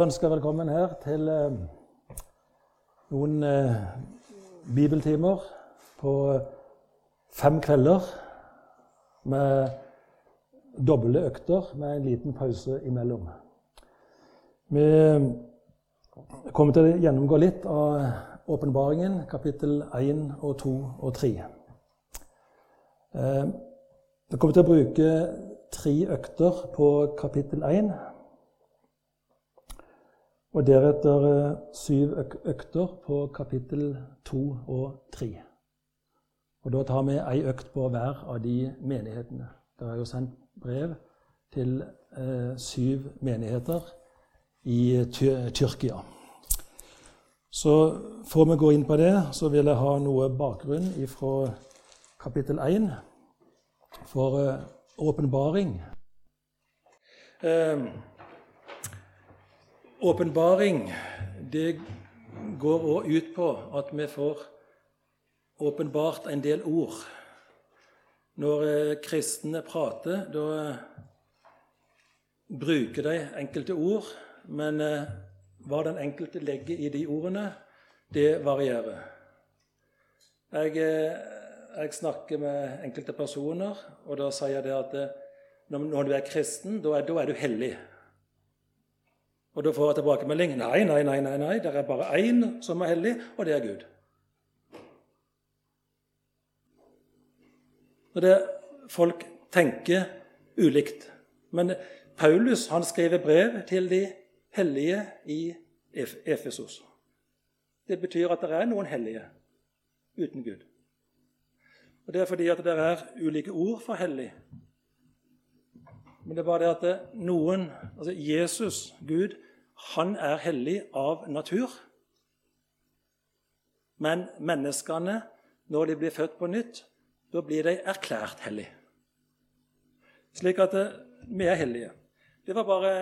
ønsker velkommen her til eh, noen eh, bibeltimer på fem kvelder med doble økter med en liten pause imellom. Vi kommer til å gjennomgå litt av åpenbaringen, kapittel 1 og 2 og 3. Eh, vi kommer til å bruke tre økter på kapittel 1 og deretter eh, syv økter på kapittel to og tre. Og Da tar vi ei økt på hver av de menighetene. Det er jo sendt brev til eh, syv menigheter i Tyrkia. Så før vi går inn på det, så vil jeg ha noe bakgrunn fra kapittel 1 for eh, åpenbaring. Eh, Åpenbaring det går òg ut på at vi får åpenbart en del ord. Når eh, kristne prater, da bruker de enkelte ord, men eh, hva den enkelte legger i de ordene, det varierer. Jeg, eh, jeg snakker med enkelte personer, og da sier jeg at når du er kristen, da er, da er du hellig. Og da får jeg tilbakemelding nei, nei, nei, nei, nei, det er bare én som er hellig, og det er Gud. Og det, Folk tenker ulikt. Men Paulus han skriver brev til de hellige i Efesos. Det betyr at det er noen hellige uten Gud. Og Det er fordi at det er ulike ord for hellig. Men det er bare det at noen Altså Jesus, Gud, han er hellig av natur. Men menneskene, når de blir født på nytt, da blir de erklært hellige. Slik at eh, vi er hellige. Det var bare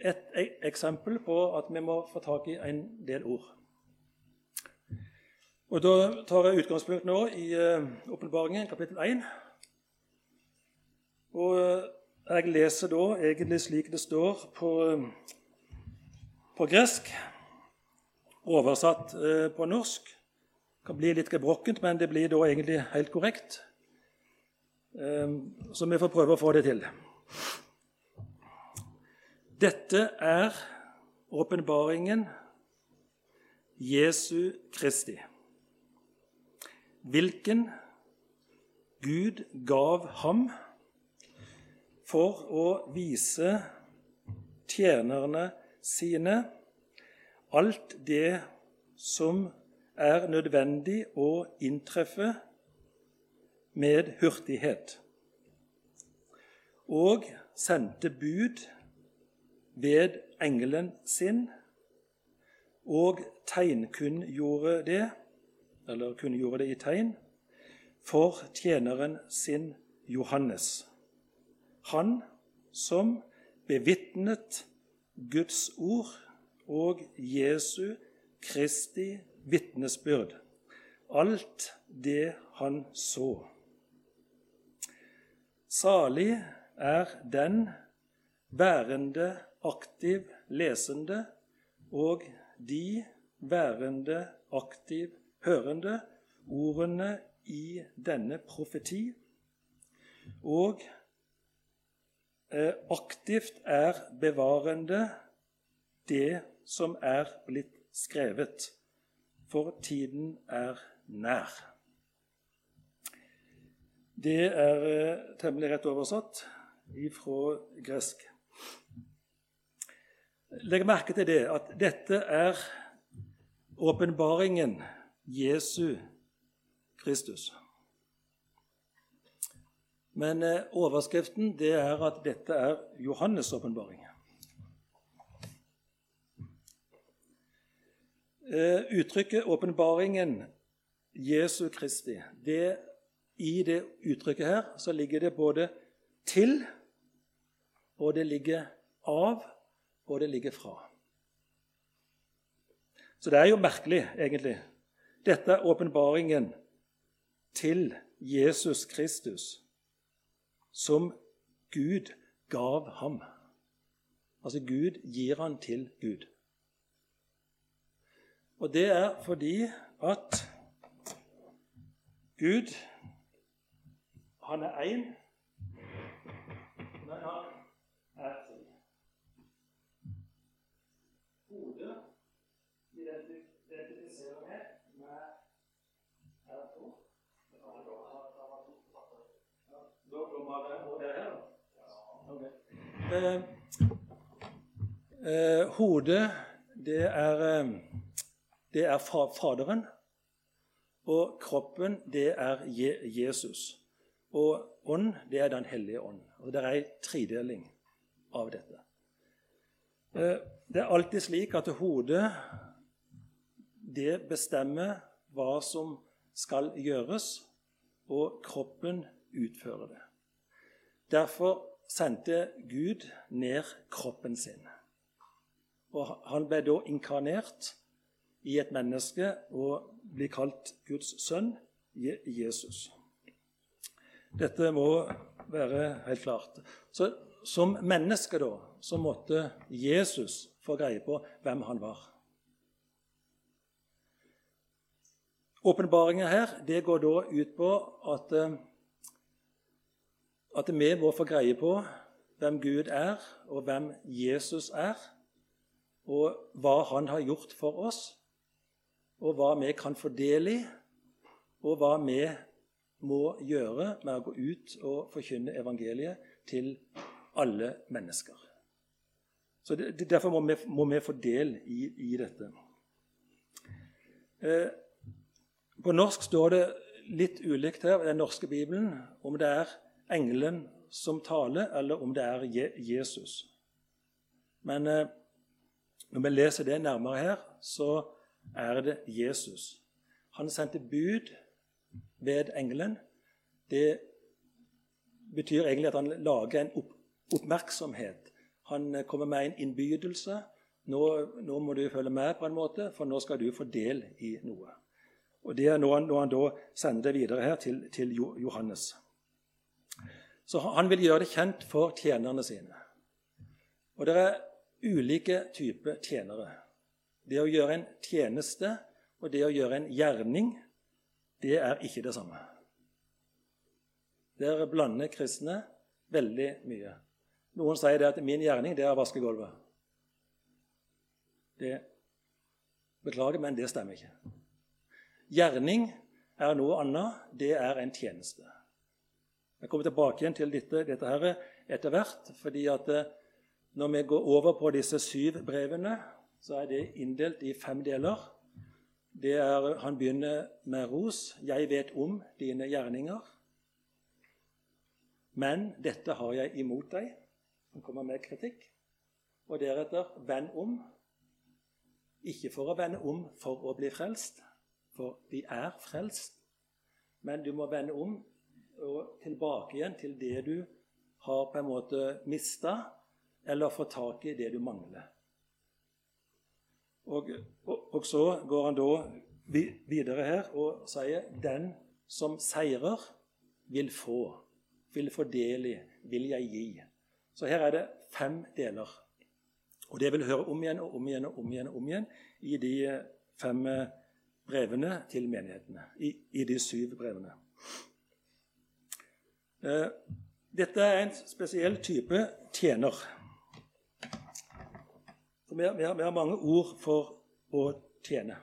et e-, eksempel på at vi må få tak i en del ord. Og Da tar jeg utgangspunkt nå i eh, Åpenbaringen, kapittel 1. Og eh, jeg leser da egentlig slik det står på på gresk, oversatt eh, på norsk. Det kan bli litt gebrokkent, men det blir da egentlig helt korrekt. Eh, så vi får prøve å få det til. Dette er åpenbaringen Jesu Kristi, hvilken Gud gav ham for å vise tjenerne sine alt det som er nødvendig å inntreffe med hurtighet, og sendte bud ved engelen sin og tegnkunngjorde det, eller kunngjorde det i tegn, for tjeneren sin Johannes, han som bevitnet Guds ord og Jesu Kristi vitnesbyrd. Alt det han så. Salig er den værende aktiv lesende og de værende aktiv hørende ordene i denne profeti, og aktivt er bevarende det som er blitt skrevet, for tiden er nær. Det er eh, temmelig rett oversatt ifra gresk. Legg merke til det at dette er åpenbaringen Jesu Kristus. Men eh, overskriften det er at dette er Johannes' åpenbaring. Eh, uttrykket 'åpenbaringen Jesu Kristi' det, I det uttrykket her så ligger det både 'til', og det ligger 'av', og det ligger 'fra'. Så det er jo merkelig, egentlig. Dette er åpenbaringen til Jesus Kristus som Gud gav ham. Altså Gud gir han til Gud. Og det er fordi at Gud, han er én, men han er tre. Hodet identifiserer med med R2. Eh, eh, hodet, det er, eh, det er Faderen. Og kroppen, det er Je Jesus. Og ånd, det er Den hellige ånd. Og Det er en tredeling av dette. Eh, det er alltid slik at hodet det bestemmer hva som skal gjøres, og kroppen utfører det. Derfor sendte Gud ned kroppen sin. Og Han ble da inkarnert i et menneske og blir kalt Guds sønn, Jesus. Dette må være helt klart. Så Som menneske da, så måtte Jesus få greie på hvem han var. Åpenbaringen her det går da ut på at, eh, at vi må få greie på hvem Gud er, og hvem Jesus er, og hva han har gjort for oss, og hva vi kan få del i, og hva vi må gjøre med å gå ut og forkynne evangeliet til alle mennesker. Så det, Derfor må vi, må vi, få del i, i dette. Eh, på norsk står det litt ulikt her i den norske bibelen om det er engelen som taler, eller om det er Jesus. Men eh, når vi leser det nærmere her, så er det Jesus. Han sendte bud ved engelen. Det betyr egentlig at han lager en opp oppmerksomhet. Han eh, kommer med en innbydelse. Nå, nå, må du følge med, på en måte, for nå skal du få del i noe. Og Det er når han, når han da sender videre her til, til, Johannes. Så Han vil gjøre det kjent for tjenerne sine. Og Det er ulike typer tjenere. Det å gjøre en tjeneste og det å gjøre en gjerning, det er ikke det samme. Der blander kristne veldig mye. Noen sier at 'min gjerning det er å vaske gulvet'. Det Beklager, men det stemmer ikke. Gjerning er noe annet. Det er en tjeneste. Jeg kommer tilbake igjen til dette, dette her etter hvert. fordi at eh, Når vi går over på disse syv brevene, så er det inndelt i fem deler. Det er, han begynner med ros. 'Jeg vet om dine gjerninger'. Men dette har jeg imot deg. Han kommer med kritikk. Og deretter 'venn om'. Ikke for å vende om for å bli frelst, for vi er frelst. Men du må vende om og tilbake igjen til det du har på en måte mista, eller få tak i det du mangler. Og, og, og, så går han da videre her og sier den som seirer, vil få. Vil få del i, vil jeg gi. Så her er det fem deler. Og det vil høre om igjen og om igjen og om igjen, og om igjen i de fem brevene til menighetene. I, i de syv brevene. Eh, dette er en spesiell type tjener. Vi har, vi, har, mange ord for å tjene.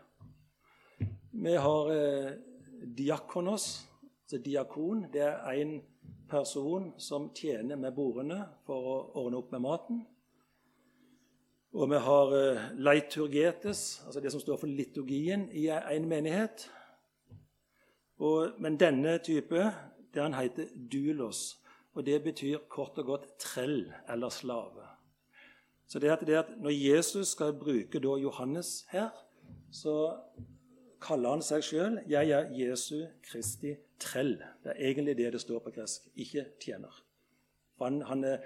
Vi har eh, diakonos, altså diakon. Det er en person som tjener med bordene for å ordne opp med maten. Og vi har eh, leiturgetes, altså det som står for liturgien i en menighet. Og, men denne type det han heter dulos, og det betyr kort og godt trell eller slave. Så det at, det at Når Jesus skal bruke Johannes her, så kaller han seg sjøl 'Jeg er Jesu Kristi trell'. Det er egentlig det det står på gresk, ikke tjener. Han, han eh,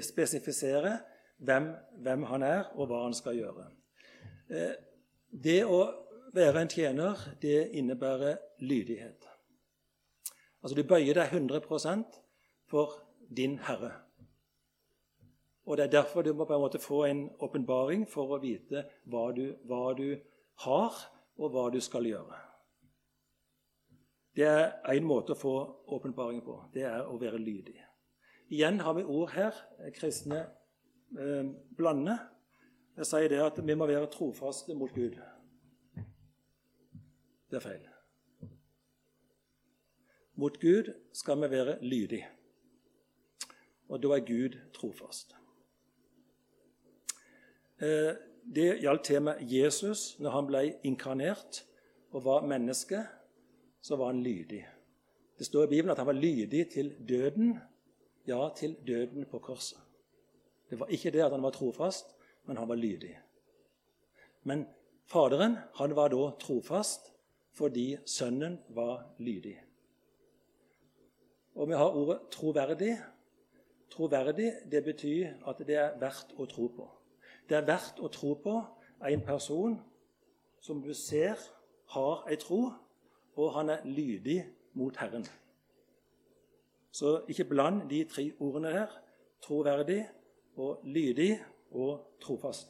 spesifiserer hvem, hvem, han er, og hva han skal gjøre. Eh, det å være en tjener, det innebærer lydighet. Altså du bøyer deg 100% for din Herre. Og Det er derfor du må på en måte få en åpenbaring for å vite hva du, hva du har, og hva du skal gjøre. Det er én måte å få åpenbaring på. Det er å være lydig. Igjen har vi ord her kristne eh, blander. Jeg sier det at vi må være trofaste mot Gud. Det er feil. Mot Gud skal vi være lydige. Og da er Gud trofast. Eh, det gjaldt temaet Jesus når han ble inkarnert og var menneske. Så var han lydig. Det står i Bibelen at han var lydig til døden. Ja, til døden på korset. Det var ikke det at han var trofast, men han var lydig. Men Faderen han var da trofast fordi Sønnen var lydig. Og vi har ordet 'troverdig'. Troverdig det betyr at det er verdt å tro på. Det er verdt å tro på en person som du ser har ei tro, og han er lydig mot Herren. Så ikke bland de tre ordene her. Troverdig og lydig og trofast.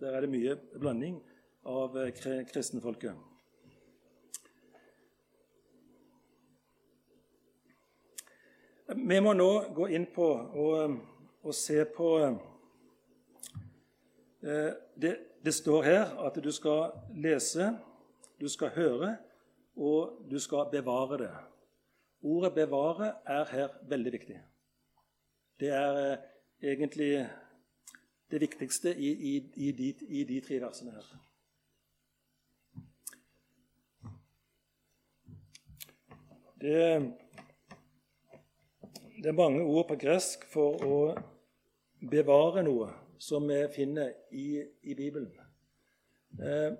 Der er det mye blanding av kristenfolket. Vi må nå gå inn på og, og se på eh, det, det, står her at du skal lese, du skal høre, og du skal bevare det. Ordet 'bevare' er her veldig viktig. Det er eh, egentlig det viktigste i, i, i, de, i de tre versene her. Det det er mange ord på gresk for å bevare noe som vi finner i, i Bibelen. Eh,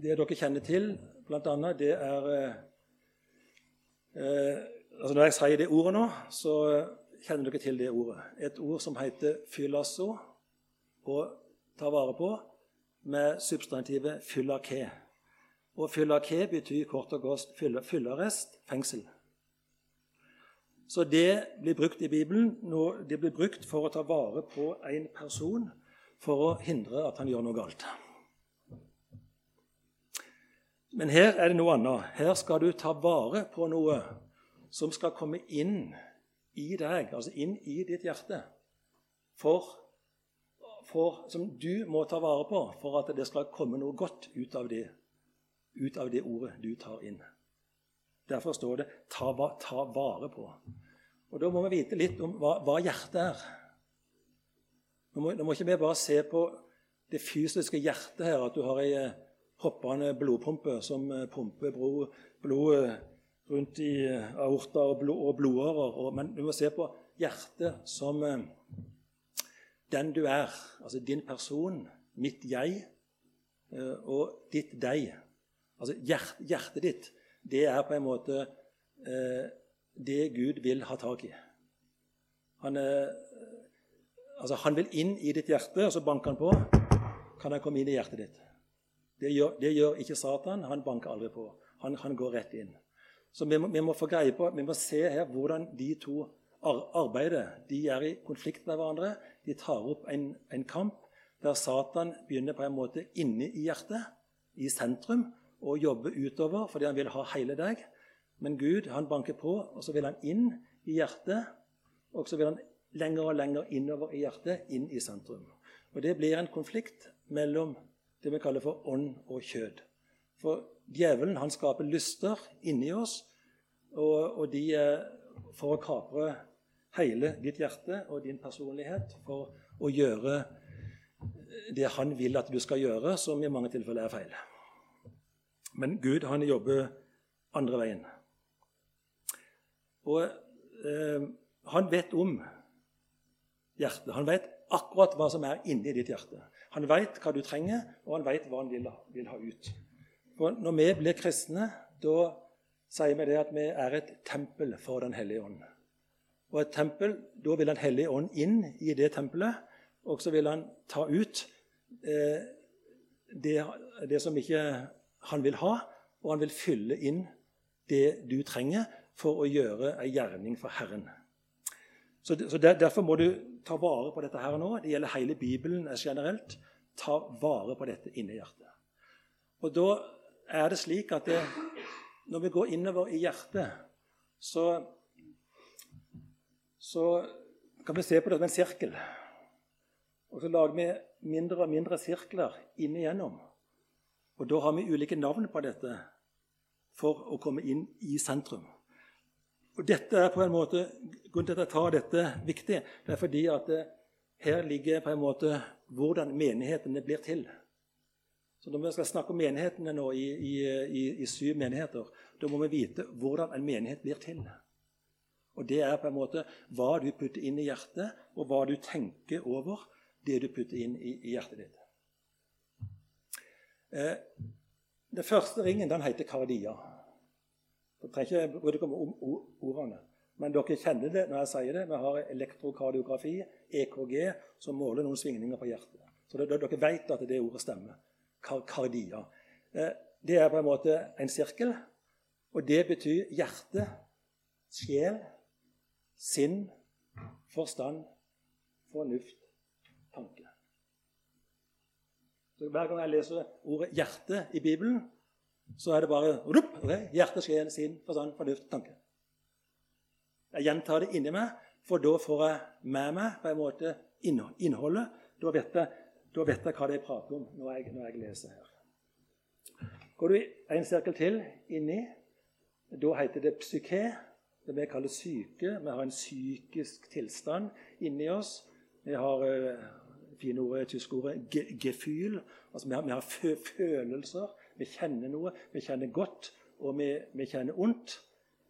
det dere kjenner til, bl.a., det er eh, altså Når jeg sier det ordet nå, så kjenner dere til det ordet. Et ord som heter fylasso, å ta vare på, med substantivet fyllake. Og fyllake betyr kort og godt fyllerest, fengsel. Så det blir brukt i Bibelen når det blir brukt for å ta vare på en person for å hindre at han gjør noe galt. Men her er det noe annet. Her skal du ta vare på noe som skal komme inn i deg, altså inn i ditt hjerte, for, for, som du må ta vare på for at det skal komme noe godt ut av det, ut av det ordet du tar inn. Derfor står det 'ta, ta vare på'. Og Da må vi vite litt om hva, hva hjertet er. Nå må, nå må, ikke vi bare se på det fysiske hjertet her, at du har ei eh, hoppende blodpumpe som eh, pumper blod, rundt i eh, aorta og, blod, og blodårer. Men du må se på hjertet som den du er. Altså din person, mitt jeg og ditt deg. Altså hjertet ditt det er på en måte eh, det Gud vil ha tak i. Han, eh, altså han, vil inn i ditt hjerte, og så banker han på. Kan han komme inn i hjertet ditt? Det gjør, det gjør ikke Satan. Han banker aldri på. Han, han går rett inn. Så vi må, vi må, få greie på, vi må se her hvordan de to arbeider. De er i konflikt med hverandre. De tar opp en, en kamp der Satan begynner på en måte inne i hjertet, i sentrum, og jobbe utover fordi han vil ha hele deg. Men Gud han banker på, og så vil han inn i hjertet. Og så vil han lenger og lenger innover i hjertet, inn i sentrum. Og Det blir en konflikt mellom det vi kaller for ånd og kjød. For djevelen han skaper lyster inni oss, og, og de for å kapre hele ditt hjerte og din personlighet, for å gjøre det han vil at du skal gjøre, som i mange tilfeller er feil. Men Gud han jobber andre veien. Og eh, han vet om hjertet. Han vet akkurat hva som er inni ditt hjerte. Han vet hva du trenger, og han vet hva han vil, vil ha ut. For når vi blir kristne, da sier vi det at vi er et tempel for Den hellige ånd. Og et tempel, Da vil Den hellige ånd inn i det tempelet, og så vil han ta ut eh, det, det, som ikke han vil ha, og han vil fylle inn det du trenger for å gjøre ei gjerning for Herren. Så, der, Derfor må du ta vare på dette her nå. Det gjelder hele Bibelen generelt. Ta vare på dette inni hjertet. Og da er det slik at det, når vi går innover i hjertet, så, så kan vi se på det som en sirkel. Og så lager vi mindre og mindre sirkler inn igjennom. Og da har vi ulike navn på dette for å komme inn i sentrum. Og dette er på en måte, Grunnen til at jeg tar dette viktig, det er fordi at det, her ligger på en måte hvordan menighetene blir til. Så Når vi skal snakke om menighetene nå i, i, i, i syv menigheter, da må vi vite hvordan en menighet blir til. Og Det er på en måte hva du putter inn i hjertet, og hva du tenker over det du putter inn i hjertet ditt. Eh, den første ringen den heter kardia. Jeg trenger ikke bry om ordene. Men dere kjenner det når jeg sier det. Vi har elektrokardiografi, EKG, som måler noen svingninger på hjertet. Så det, dere vet at det ordet stemmer. Kardia. Eh, det er på en måte en sirkel, og det betyr hjerte, sjel, sinn, forstand, fornuft, tanke. Så Hver gang jeg leser ordet 'hjerte' i Bibelen, så er det bare rup, okay? hjerte, sjel, sinn, forstand, fornuft, tanke. Jeg gjentar det inni meg, for da får jeg med meg på en måte innholdet. Da vet jeg, da vet jeg hva det er prater om når jeg, når jeg, leser her. Går du en sirkel til inni, da heter det psyke. Det vi kaller syke. Vi har en psykisk tilstand inni oss. Vi har uh, fine ordet, tyske ordet gefühl. Altså vi har, vi har følelser. Vi kjenner noe. Vi kjenner godt, og vi, vi kjenner ondt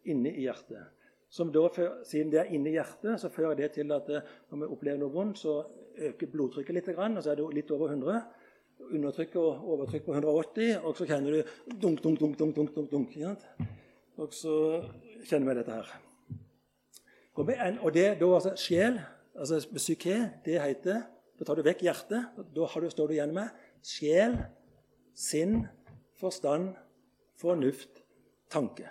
inne i hjertet. Som da, Siden det er inni hjertet, så fører det til at eh, når vi opplever noe vondt, så øker blodtrykket litt, og så er det litt over 100. Undertrykk og overtrykk på 180, og så kjenner du dunk, dunk, dunk, dunk, dunk, dunk, dunk Og så kjenner vi dette her. Og det da altså sjel, altså psyke, det heter Da tar du vekk hjertet. Da står du igjen med sjel, sinn, forstand, fornuft, tanke.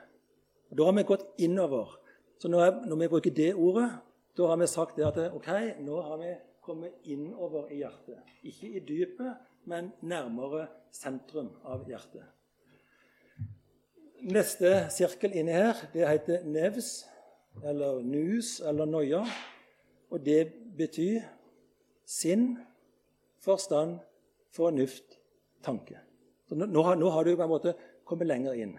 Da har vi gått innover. Så når, når, vi bruker det ordet, da har vi sagt det at ok, nå har vi kommet innover i hjertet. Ikke i dypet, men nærmere sentrum av hjertet. Neste sirkel inni her det heter nevs, eller nus, eller noia. Og det betyr sinn, forstand, fornuft, tanke. Så nå, nå, har du på en måte kommet lenger inn.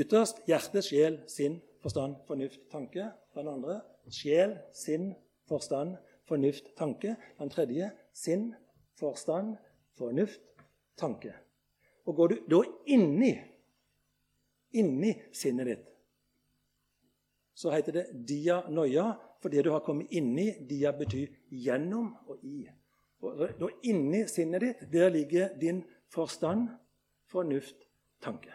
Ytterst hjerte, sjel, sinn, forstand, fornuft, tanke. Den andre sjel, sinn, forstand, fornuft, tanke. Den tredje sinn, forstand, fornuft, tanke. Og går du da inni, inni sinnet ditt, så heter det dia noia, det du har kommet inni. Dia betyr gjennom og i. Og Inni sinnet ditt der ligger din forstand, fornuft, tanke.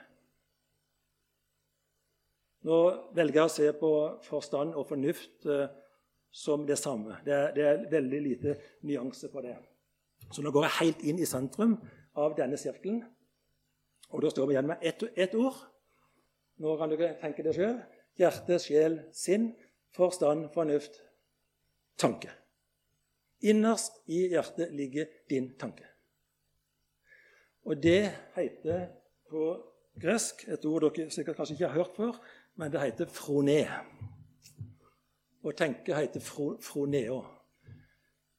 Nå velger jeg å se på forstand og fornuft eh, som det samme. Det er, det er, veldig lite nyanse på det. Så nå går jeg helt inn i sentrum av denne sirkelen. Og da står vi igjen med ett, ett ord. Nå kan dere tenke det sjøl. Hjerte, sjel, sinn, forstand, fornuft, tanke. Innerst i hjertet ligger din tanke. Og det heter på gresk et ord dere sikkert kanskje ikke har hørt før, men det heter froné. Å tenke heter fro, froneo.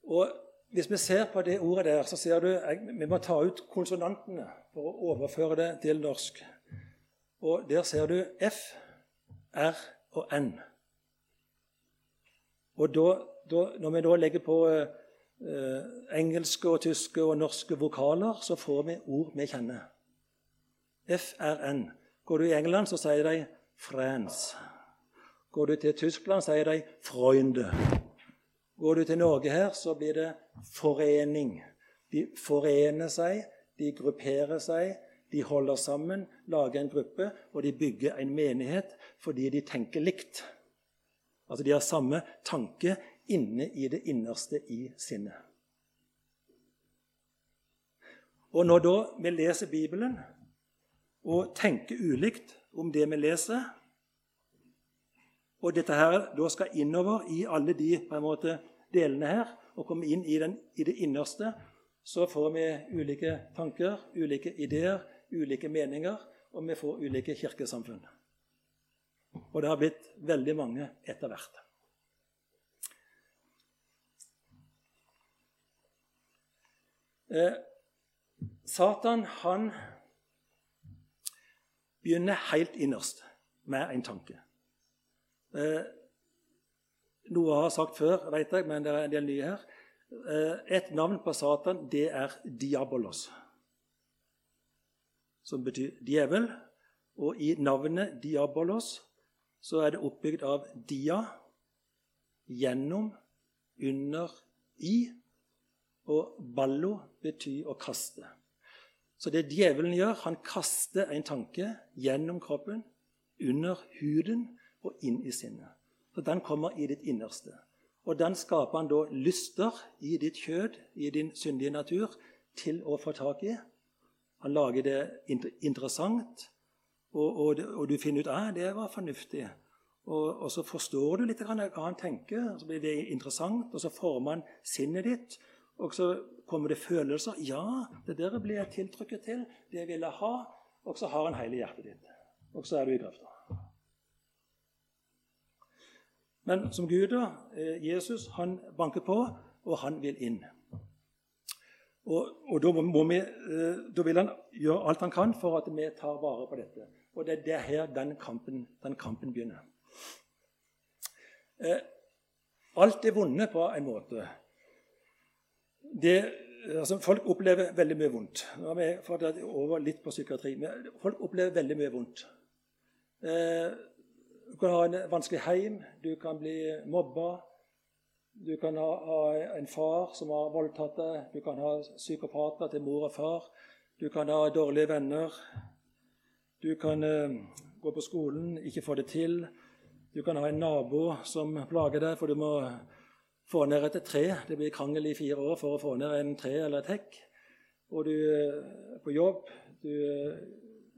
Og hvis vi ser på det ordet der, så ser du Vi må ta ut konsonantene for å overføre det til norsk. Og der ser du F, R og N. Og da da, når vi da legger på eh, engelske, og tyske og norske vokaler, så får vi ord vi kjenner. FRN. Går du i England, så sier de 'France'. Går du til Tyskland, sier de 'Freunde'. Går du til Norge her, så blir det 'forening'. De forener seg, de grupperer seg, de holder sammen, lager en gruppe, og de bygger en menighet fordi de tenker likt. Altså De har samme tanke inne i det innerste i sinnet. Og når da vi leser Bibelen og tenker ulikt om det vi leser, Og dette her da skal innover i alle de måte, delene her og komme inn i, den, i det innerste. Så får vi ulike tanker, ulike ideer, ulike meninger, og vi får ulike kirkesamfunn. Og det har blitt veldig mange etter hvert. Eh, Satan han begynner helt innerst med en tanke. Eh, noe jeg har sagt før, vet jeg, men det er en del nye her. Eh, et navn på Satan, det er Diabolos, som betyr djevel. Og i navnet Diabolos så er det oppbygd av dia, gjennom, under, i. Og ballo betyr å kaste. Så det djevelen gjør, han kaster en tanke gjennom kroppen, under huden og inn i sinnet. Så Den kommer i ditt innerste. Og den skaper han da lyster i ditt kjød, i din syndige natur, til å få tak i. Han lager det interessant, og, og, og du finner ut at det var fornuftig. Og, og, så forstår du litt hva han tenker, og så blir det interessant, og så former han sinnet ditt. Og så kommer det følelser. Ja, det der blir jeg tiltrykket til. Det vil jeg ha. Og så har han hele hjertet ditt. Og så er du i grøfta. Men som Gud, da, eh, Jesus, han banker på, og han vil inn. Og, og da, vi, eh, da, vil han gjøre alt han kan for at vi tar vare på dette. Og det, er er her den kampen, den kampen begynner. Eh, alt er vonde på en måte det, altså Folk opplever veldig mye vondt. Nå har vi fått over litt på psykiatri. Men folk opplever veldig mye vondt. Eh, du kan ha en vanskelig heim, du kan bli mobba. Du kan ha, ha en far som har voldtatt deg. Du kan ha psykopater til mor og far. Du kan ha dårlige venner. Du kan eh, gå på skolen, ikke få det til. Du kan ha en nabo som plager deg, for du må få ned et tre. Det blir krangel i fire år for å få ned en tre eller et hekk. Og du er eh, på jobb, du eh,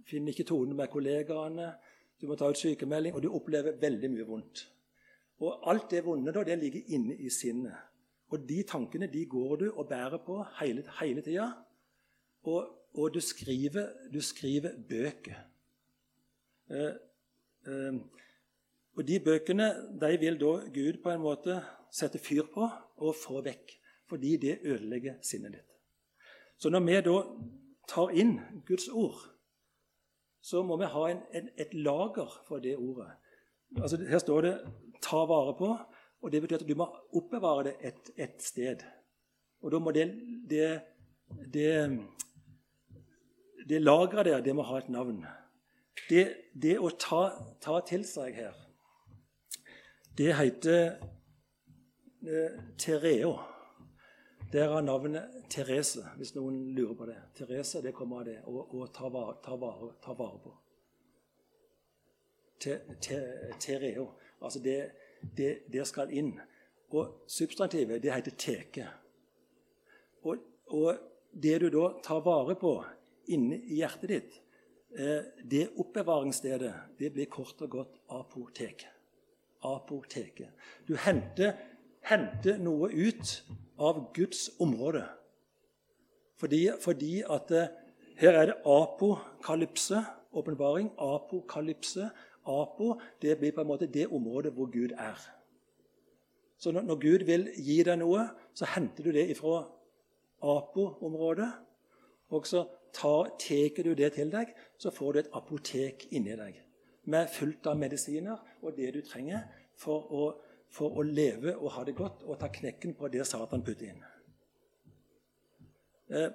finner ikke tonen med kollegaene, du må ta ut sykemelding, og du opplever veldig mye vondt. Og alt det vonde da, det ligger inne i sinnet. Og de tankene de går du og bærer på hele, hele tida. Og, og du, skriver, du, skriver, bøker. Eh, eh, og de bøkene de vil da Gud på en måte sette fyr på og få vekk. Fordi det ødelegger sinnet ditt. Så når vi da tar inn Guds ord, så må vi ha en, en, et lager for det ordet. Altså, her står det 'ta vare på', og det betyr at du må oppbevare det et, et sted. Og da må det, det, det, det lageret der, det må ha et navn. Det, det å ta, ta til seg her, det heter Eh, Tereo. Der er navnet Therese, hvis noen lurer på det. Therese, det kommer av det å, ta, vare, ta, ta, vare, på. Te, te, tereo. Altså det, det, det, skal inn. Og substantivet, det heter teke. Og, og, det du da tar vare på inni i hjertet ditt, eh, det oppbevaringsstedet, det blir kort og godt apotek. Apoteket. Du henter henter noe ut av Guds område. Fordi, fordi at eh, her er det apokalypse, åpenbaring. Apokalypse. Apo det blir på en måte det området hvor Gud er. Så når, når Gud vil gi deg noe, så henter du det ifra apo-området. Og så tar du det til deg, så får du et apotek inni deg med fullt av medisiner og det du trenger for å for å leve og ha det godt og ta knekken på det Satan putter inn. Eh,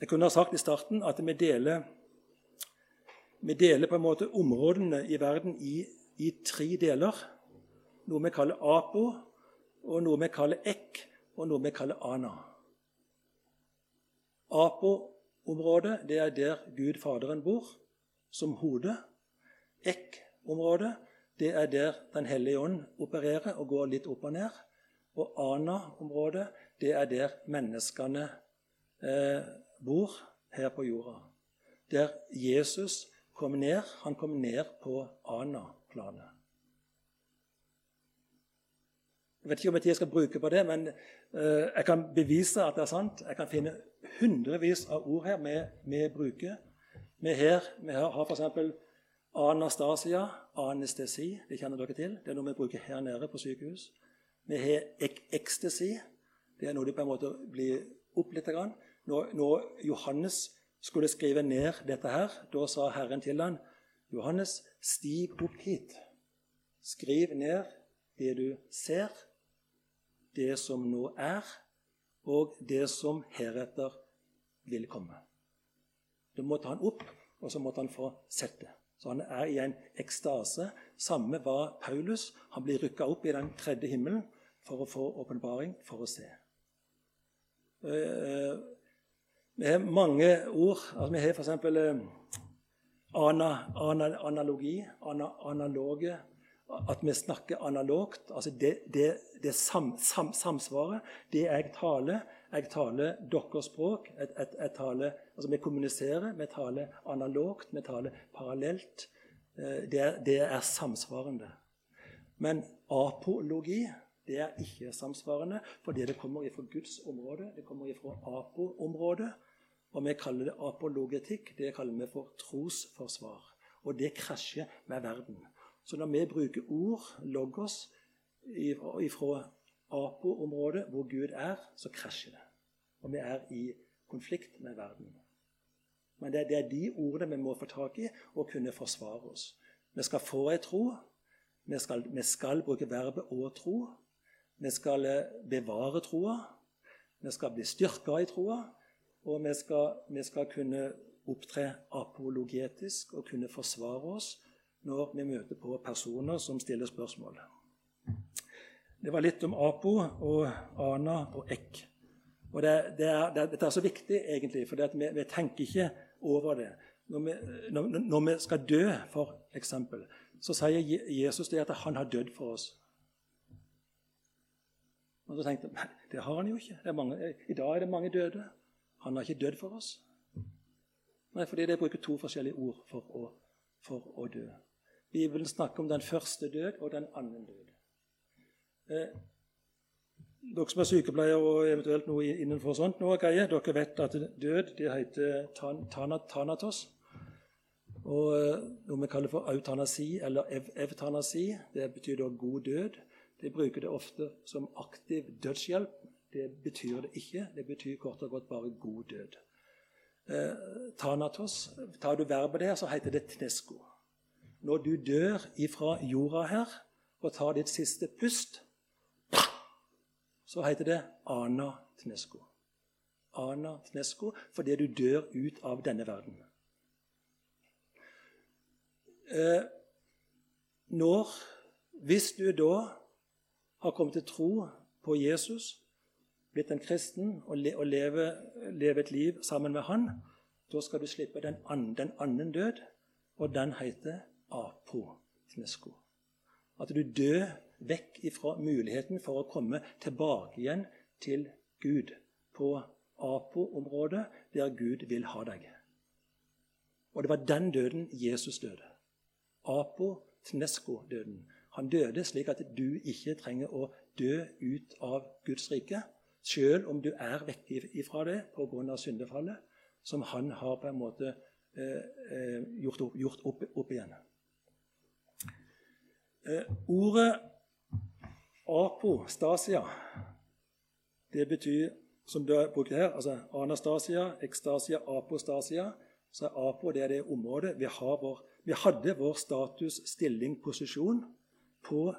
jeg kunne ha sagt i starten at vi deler, vi deler på en måte områdene i verden i, i tre deler. Noe vi kaller apo, og noe vi kaller ek, og noe vi kaller ana. Apo-området det er der Gud Faderen bor, som hode. Ek-området det er der Den hellige ånd opererer og går litt opp og ned. Og Ana-området, det er der menneskene eh, bor her på jorda. Der Jesus kom ned. Han kom ned på Ana-planet. Jeg vet ikke om jeg skal bruke på det, men uh, jeg kan bevise at det er sant. Jeg kan finne hundrevis av ord her vi bruker. Vi, her, vi har, har f.eks. anastasia, anestesi. Det kjenner dere til. Det er noe vi bruker her nede på sykehus. Vi har ek ekstasi. Det er noe de på en måte blir opp litt. Når, når Johannes skulle skrive ned dette her, da sa Herren til han, Johannes, stig opp hit. Skriv ned det du ser, det som nå er, og det som heretter vil komme. Da måtte han opp, og så måtte han få sett det. Så han er i en ekstase. Samme var Paulus. Han blir rykka opp i den tredje himmelen for å få åpenbaring, for å se. Eh, vi har mange ord. Altså, vi har f.eks. Eh, ana, ana, analogi, ana, analoge At vi snakker analogt. Altså det, det, det sam, sam, samsvaret. Det jeg taler, jeg taler deres språk. Jeg, jeg, jeg taler, altså Vi kommuniserer, vi taler analogt, vi taler parallelt. Eh, det det er samsvarende. Men apologi det er ikke samsvarende, fordi det kommer fra Guds område. Det kommer fra apo-området. Og vi kaller det apologetikk. Det kaller vi for trosforsvar. Og det krasjer med verden. Så når vi bruker ord, logos, ifra Apo-området, hvor Gud er, så krasjer det. Og vi er i konflikt med verden. Men det, er de ordene vi må få tak i og kunne forsvare oss. Vi skal få ei tro. Vi skal, vi skal bruke verbet 'å tro'. Vi skal eh, bevare troa. Vi skal bli styrka i troa. Og vi skal, vi skal kunne opptre apologetisk og kunne forsvare oss når vi møter på personer som stiller spørsmål. Det var litt om Apo og Ana og Ek. Og det, det er, det, Dette er så viktig, egentlig, for vi, vi, tenker ikke over det. Når vi, når, når vi skal dø, for eksempel, så sier Jesus det at han har dødd for oss. Og så tenkte jeg det har han jo ikke. Mange, I dag er det mange døde. Han har ikke dødd for oss. Nei, fordi det bruker to forskjellige ord for å, for å dø. Bibelen snakker om den første død og den andre død. Eh, dere som er sykepleiere og eventuelt noe innenfor sånt, noe greie, dere vet at død det heter tan, tanatos. Og eh, noe vi kaller for eutanasi eller ev evtanasi, det betyr da god død. De bruker det ofte som aktiv dødshjelp. Det betyr det ikke. Det betyr kort og godt bare god død. Eh, tanatos, Tar du verbet der, så heter det tnesko. Når du dør ifra jorda her og tar ditt siste pust, så heter det ana tnesko. Ana tnesko fordi du dør ut av denne verden. Eh, når, Hvis du da har kommet til tro på Jesus, blitt en kristen og, le, og leve, leve, et liv sammen med han, da skal du slippe den, an, annen død, og den heter apotnesko. At du dør vekk ifra muligheten for å komme tilbake igjen til Gud på Apo-området, der Gud vil ha deg. Og det var den døden Jesus døde. Apo-tnesko-døden. Han døde slik at du ikke trenger å dø ut av Guds rike, selv om du er vekk ifra det pga. syndefallet, som han har på en måte eh, eh gjort, opp, gjort opp, opp igjen. Eh, ordet apostasia, det betyr, som du har brukt her, altså anastasia, ekstasia, apostasia. Så er apo det er det området vi, vår, vi hadde vår status, stilling, posisjon på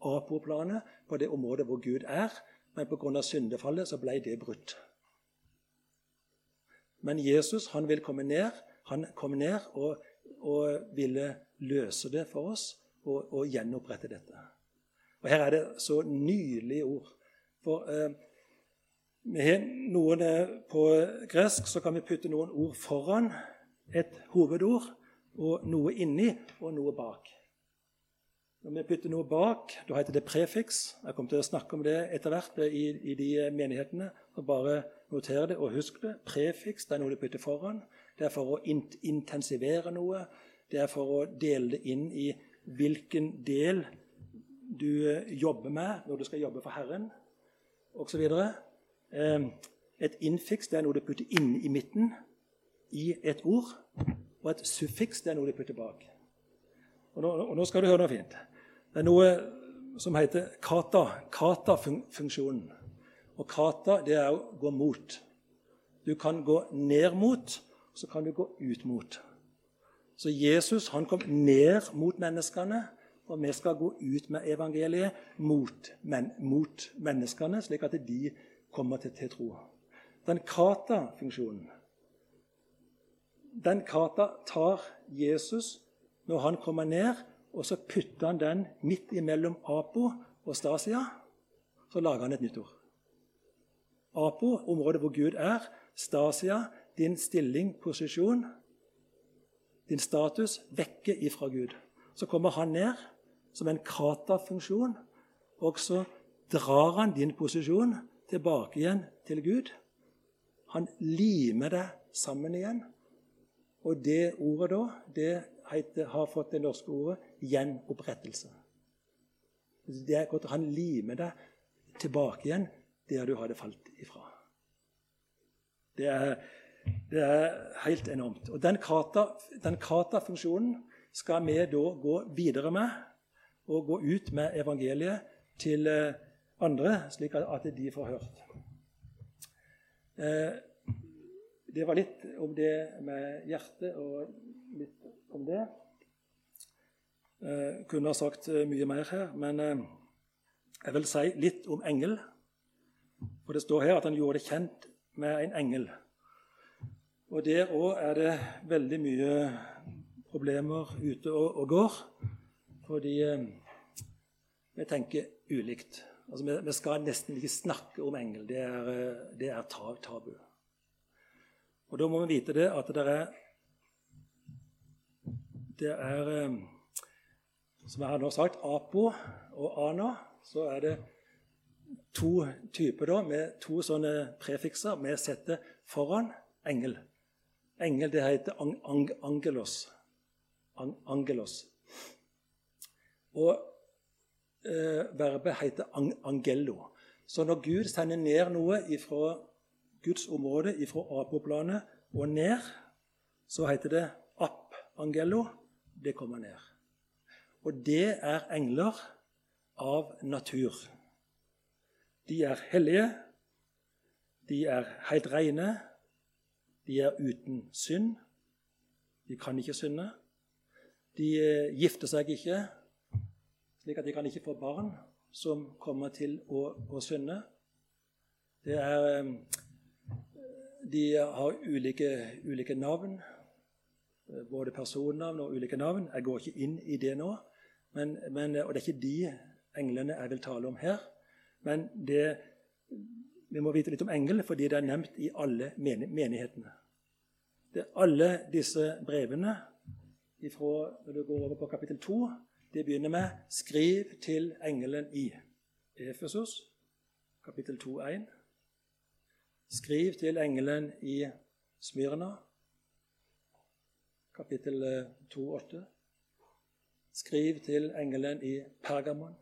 apoplanet, på det området hvor Gud er. Men pga. syndefallet så ble det brutt. Men Jesus han vil komme ned. Han kom ned og, og ville løse det for oss og, å gjenopprette dette. Og Her er det så nydelige ord. For eh, vi har noen eh, På gresk så kan vi putte noen ord foran et hovedord, og noe inni og noe bak. Når vi putter noe bak, da heter det prefiks. Jeg kommer til å snakke om det etter hvert i, i de menighetene. og Bare noter det og husk det. Prefiks det er noe du putter foran. Det er for å intensivere noe. Det er for å dele det inn i hvilken del du jobber med når du skal jobbe for Herren, osv. Et infiks det er noe du putter inn i midten i et ord. Og et suffiks det er noe du putter bak. Og nå, og nå, skal du høre noe fint. Det er noe som heter kata. Kata-funksjonen. Og kata det er å gå mot. Du kan gå ned mot, så kan du gå ut mot. Så Jesus han kom ned mot menneskene, og vi skal gå ut med evangeliet mot, men, mot menneskene, slik at de kommer til, til tro. Den kata-funksjonen den kata tar Jesus når han kommer ned, og så putter han den midt imellom Apo og Stasia. Så lager han et nytt ord. Apo, området hvor Gud er. Stasia, din stilling, posisjon, din status, vekke ifra Gud. Så kommer han ned som en kata-funksjon, og så drar han din posisjon tilbake igjen til Gud. Han limer det sammen igjen. Og det ordet da, det heter, har fått det norske ordet 'gjenopprettelse'. Det er godt Han limer deg tilbake igjen der du hadde falt ifra. Det er, det er helt enormt. Og Den kata-funksjonen skal vi da gå videre med og gå ut med evangeliet til eh, andre, slik at de får hørt. Eh, det var litt om det med hjertet og litt om det. Jeg eh, kunne ha sagt mye mer her, men jeg vil si litt om engel. For det står her at han gjorde det kjent med en engel. Og der òg er det veldig mye problemer ute og, og går. Fordi vi tenker ulikt. Altså, vi, vi, skal nesten ikke snakke om engel. Det er, det er tabu. Og da må vi vite det at det er Det er eh, Som jeg har nå sagt, Apo og Ana. Så er det to typer da, med to sånne prefikser vi setter foran engel. Engel det heter ang ang angelos. Ang angelos. Og eh, verbet heter ang angello. Så når Gud sender ned noe fra Guds område fra Apoplanet og ned, så heter det app angelo. Det kommer ned. Og det er engler av natur. De er hellige, de er helt rene, de er uten synd. De kan ikke synde. De eh, gifter seg ikke, slik at de kan ikke få barn som kommer til å, å synde. Det er eh, de har ulike, ulike, navn, både personnavn og ulike navn. Jeg går ikke inn i det nå. Men, men, og det er ikke de englene jeg vil tale om her. Men det, vi må vite litt om engel, fordi det er nevnt i alle menighetene. Det er alle disse brevene ifra, når du går over på kapittel 2, det begynner med 'Skriv til engelen i Efesos', kapittel 2, 1. Skriv til engelen i Smyrna, kapittel 2,8. Skriv til engelen i Pergamon,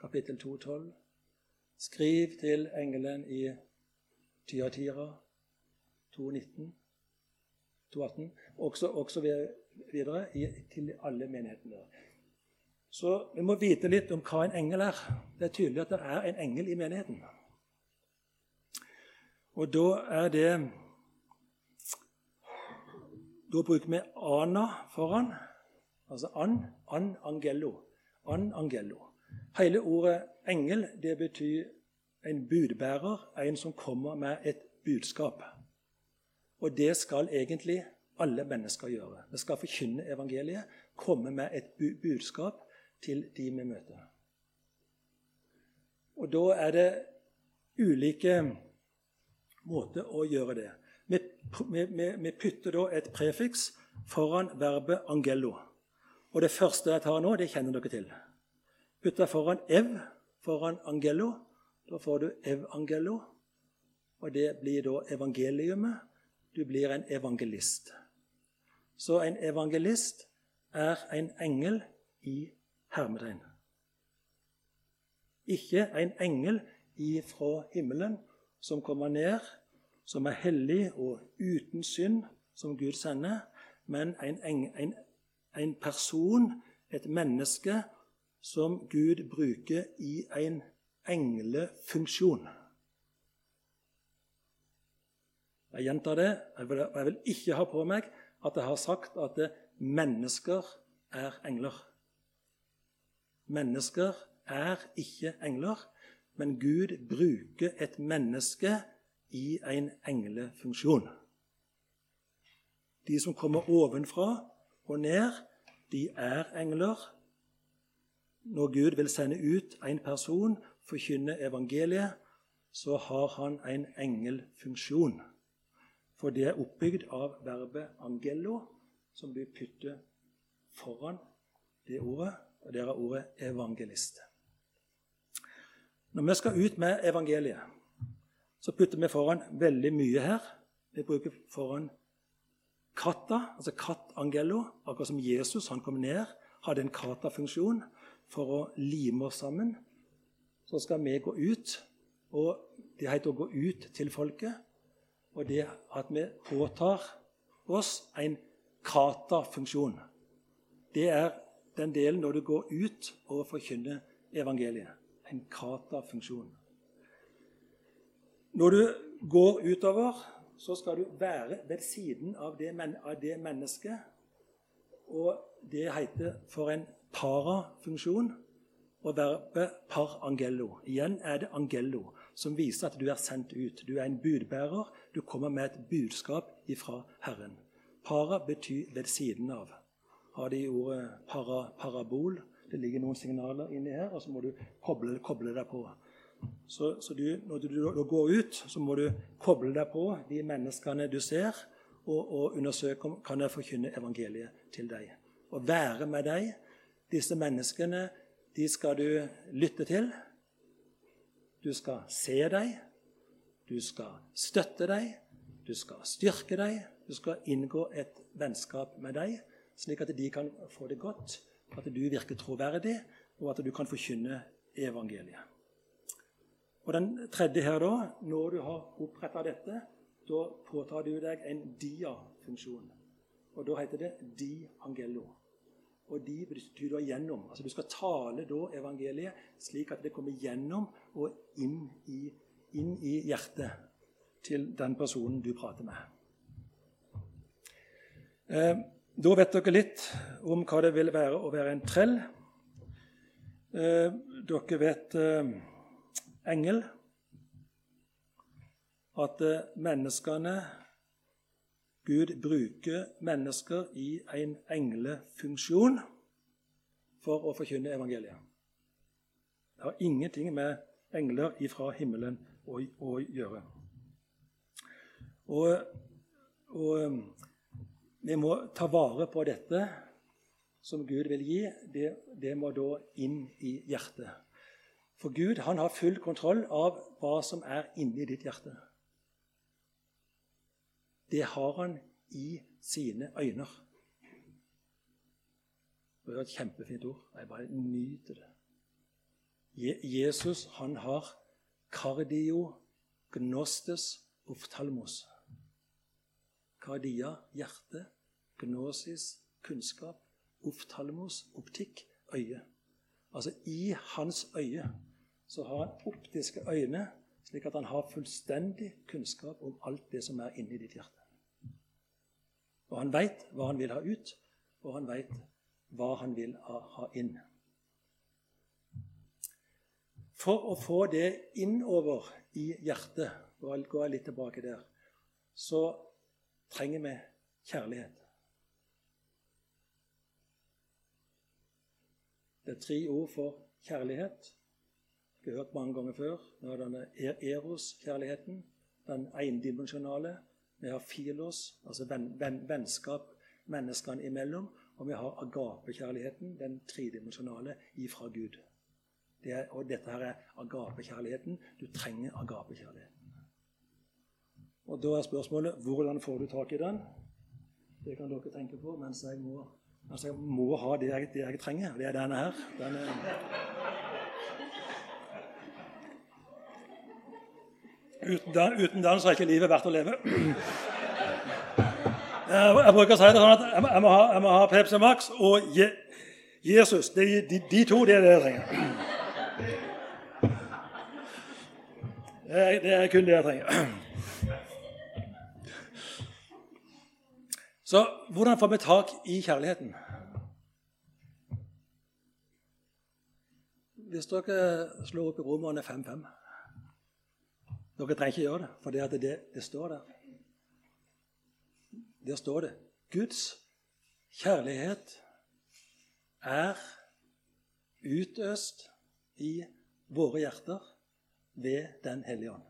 kapittel 2,12. Skriv til engelen i Tyatira, 2,19. 2,18. Også, også videre i, til alle menighetene. Så vi må vite litt om hva en engel er. Det er tydelig at det er en engel i menigheten. Og da er det Da bruker vi ana foran. Altså an, an angello. An angello. Hele ordet engel det betyr en budbærer, en som kommer med et budskap. Og det skal egentlig alle mennesker gjøre. Vi skal forkynne evangeliet, komme med et budskap til de vi møter. Og da er det ulike måter å gjøre det. Vi, vi, putter da et prefiks foran verbet 'angello'. Og Det første jeg tar nå, det kjenner dere til. Putter foran 'ev' foran angelo. Da får du 'ev-angello'. Og det blir da evangeliumet. Du blir en evangelist. Så en evangelist er en engel i hermetegn. Ikke en engel ifra himmelen som kommer ned, som er hellig og uten synd, som Gud sender, men en, en, en person, et menneske, som Gud bruker i en englefunksjon. Jeg gjentar det. Jeg vil ikke ha på meg at jeg har sagt at mennesker er engler. Mennesker er ikke engler, men Gud bruker et menneske i en englefunksjon. De som kommer ovenfra og ned, de er engler. Når Gud vil sende ut en person, forkynne evangeliet, så har han en engelfunksjon. For det er oppbygd av verbet 'angello', som blir puttet foran det ordet, og det er ordet 'evangelist'. Når vi skal ut med evangeliet, så putter vi foran veldig mye her. Vi bruker foran kata, altså «katt» «angello», akkurat som Jesus han kom ned, hadde en kata-funksjon for å lime oss sammen. Så skal vi gå ut, og det heter å gå ut til folket og det at vi påtar oss en kata-funksjon. Det er den delen når du går ut og forkynner evangeliet. En kata-funksjon. Når du går utover, så skal du være ved siden av det, men av det mennesket. Og det heter for en para-funksjon. Og verbet par angello. Igjen er det angello som viser at du er sendt ut. Du er en budbærer. Du kommer med et budskap ifra Herren. Para betyr 'ved siden av'. Har de ordet para, parabol? Det ligger noen signaler inni her, og så må du koble, koble deg på. Så, så du, når du, du, går ut, så må du koble deg på de menneskene du ser, og, og undersøke om kan jeg forkynne evangeliet til deg. Og være med deg. Disse menneskene de skal du lytte til. Du skal se dem, du skal støtte dem, du skal styrke dem, du skal inngå et vennskap med dem, slik at de kan få det godt, at du virker troverdig, og at du kan forkynne evangeliet. Og Den tredje her, da, når du har oppretta dette, da påtar du deg en dia-funksjon. Og Da heter det di angelo. Og de betyr gjennom. Altså Du skal tale da evangeliet slik at det kommer gjennom og inn i, inn i hjertet til den personen du prater med. Eh, da vet dere litt om hva det vil være å være en trell. Eh, dere vet eh, engel. At eh, menneskene Gud bruker mennesker i en englefunksjon for å forkynne evangeliet. Det har ingenting med engler ifra himmelen å, å gjøre. Og, og, um, vi må ta vare på dette som Gud vil gi. Det, det må da inn i hjertet. For Gud han har full kontroll av hva som er inni ditt hjerte. Det har han i sine øyne. Det er et kjempefint ord. Jeg bare nyter det. Jesus han har kardio gnostes oftalmos. Kardia hjerte, gnosis kunnskap, oftalmos optikk øye. Altså I hans øye så har han optiske øyne, slik at han har fullstendig kunnskap om alt det som er inni ditt hjerte. Og han veit hva han vil ha ut, og han veit hva han vil ha, inn. For å få det innover i hjertet, og gå litt tilbake der, så trenger vi kjærlighet. Det er tre ord for kjærlighet. Vi har hørt mange ganger før. Nå er denne eros-kjærligheten, den endimensjonale. Vi har filos, altså venn, venn, vennskap menneskene imellom. Og vi har agapekjærligheten, den tredimensjonale, ifra Gud. Det er, og dette her er agapekjærligheten. Du trenger agapekjærligheten. Og Da er spørsmålet hvordan får du tak i den? Det kan dere tenke på mens jeg må, mens jeg må ha det jeg, det jeg trenger. Det er denne her. Den Uten, den, uten dans er ikke livet verdt å leve. Jeg, bruker å si det sånn at jeg, må, ha, jeg må ha Pepsi Max og Je, Jesus. De, de, de, to det er det jeg trenger. Er, det er kun det jeg trenger. Så hvordan får vi tak i kjærligheten? Hvis dere slår opp i Romerne 5.5 Dere trenger ikke gjøre det, for det, det, det står der. Der står det Guds kjærlighet er utøst i våre hjerter ved Den hellige ånd.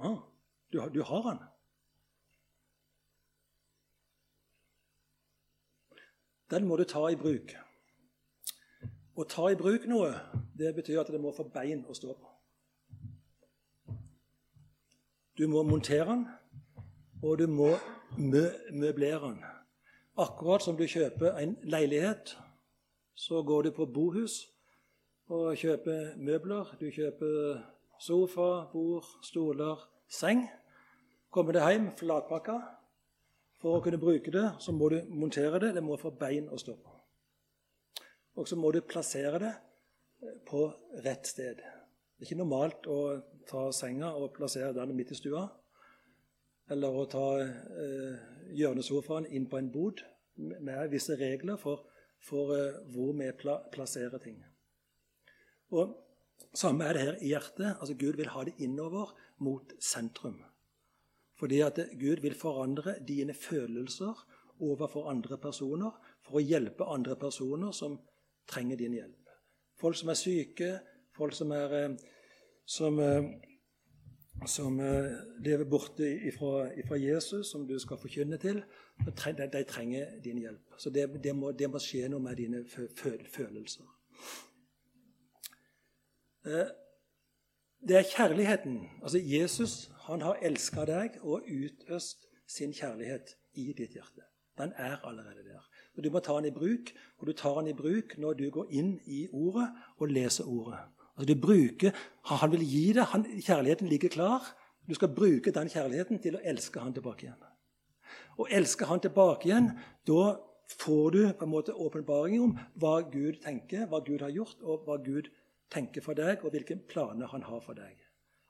Ah, du, du har han. Den må du ta i bruk. Å ta i bruk noe, det betyr at det må få bein å stå på. Du må montere den, og du må mø møblere den. Akkurat som du kjøper en leilighet, så går du på bohus og kjøper møbler. Du kjøper sofa, bord, stoler, seng. Kommer det hjem flatpakka, for å kunne bruke det, så må du montere det. Det må få bein å stå på. Og så må du plassere det eh, på rett sted. Det er ikke normalt å ta senga og plassere den midt i stua. Eller å ta eh, hjørnesofaen inn på en bod med visse regler for, for eh, hvor vi pla plasserer ting. Og Samme er det her i hjertet. Altså Gud vil ha det innover mot sentrum. Fordi at Gud vil forandre dine følelser overfor andre personer for å hjelpe andre personer som trenger din hjelp. Folk som er syke, folk som, er, eh, som, eh, som eh, lever borte fra Jesus, som du skal forkynne til, de trenger din hjelp. Så det, det, må, det må, skje noe med dine følelser. Det er kjærligheten. Altså Jesus han har elska deg og utøst sin kjærlighet i ditt hjerte. Den er allerede der. Og Du må ta den i bruk, og du tar den i bruk når du går inn i ordet og leser ordet. Altså du bruker, Han vil gi deg han, Kjærligheten ligger klar. Du skal bruke den kjærligheten til å elske han tilbake igjen. Å elske han tilbake igjen, da får du på en måte åpenbaring om hva Gud tenker, hva Gud har gjort, og hva Gud tenker for deg, og hvilke planer han har for deg.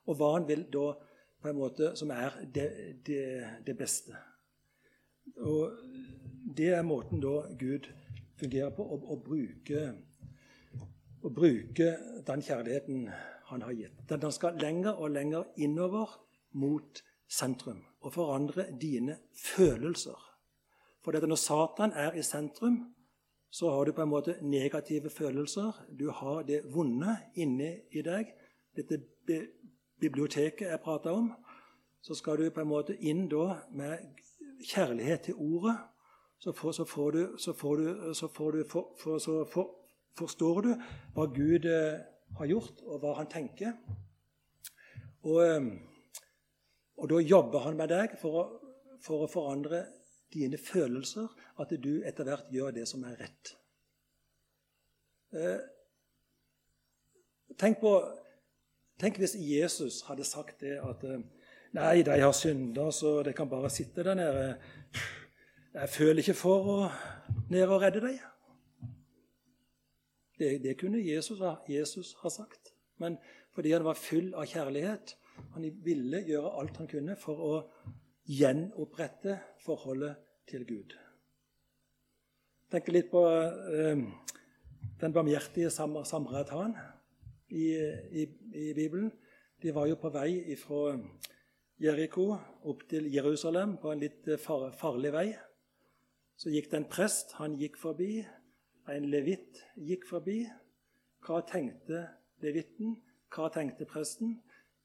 Og hva han vil da på en måte som er det, det, det beste. Og det er måten da Gud fungerer på, å, bruke, å bruke den kjærligheten han har gitt. Den skal lenger og lenger innover mot sentrum og forandre dine følelser. For når Satan er i sentrum, så har du på en måte negative følelser. Du har det vonde inni i deg. Dette biblioteket jeg prata om. Så skal du på en måte inn da med kjærlighet til ordet. Så, får, så, får du, så, får du, så, får du, for, så for, forstår du hva Gud eh, har gjort, og hva han tenker. Og, eh, og da jobber han med deg for å, for å forandre dine følelser, at du etter hvert gjør det som er rett. Eh, tenk, på, tenk hvis Jesus hadde sagt det at eh, Nei, de har synda, så de kan bare sitte der nede. Jeg føler ikke for å ned og redde deg. Det, det, kunne Jesus, Jesus ha sagt. Men fordi han var full av kjærlighet, han ville gjøre alt han kunne for å gjenopprette forholdet til Gud. Tenk litt på eh, den barmhjertige samaritan i, i, i, Bibelen. De var jo på vei fra Jeriko opp til Jerusalem på en litt far, farlig vei. Så gikk det en prest. Han gikk forbi. En levitt gikk forbi. Hva tenkte levitten? Hva tenkte presten?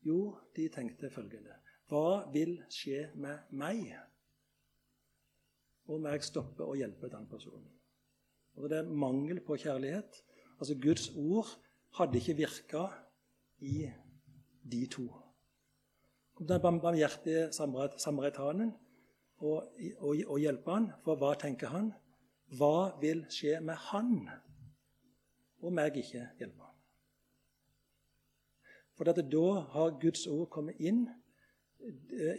Jo, de tenkte følgende hva vil skje med meg om jeg stopper å hjelpe den personen? Og Det er mangel på kjærlighet. Altså Guds ord hadde ikke virka i de to. Den barmhjertige samaritanen og, og, og hjelpe han, for hva tenker han? Hva vil skje med han om jeg ikke hjelper han? For da har Guds ord kommet inn.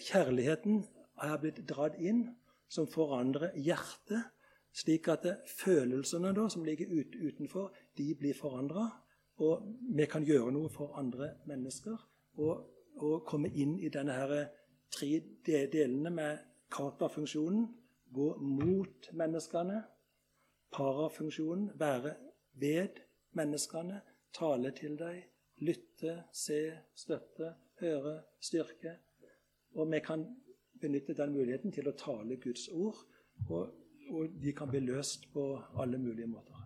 Kjærligheten er blitt dratt inn, som forandrer hjertet, slik at følelsene da, som ligger ut, utenfor, de blir forandra. Og vi kan gjøre noe for andre mennesker og, og komme inn i denne her tre delene med kata-funksjonen. Gå mot menneskene. Parafunksjonen. Være ved menneskene. Tale til dem. Lytte, se, støtte, høre, styrke. Og vi kan benytte den muligheten til å tale Guds ord, og, og de kan bli løst på alle mulige måter.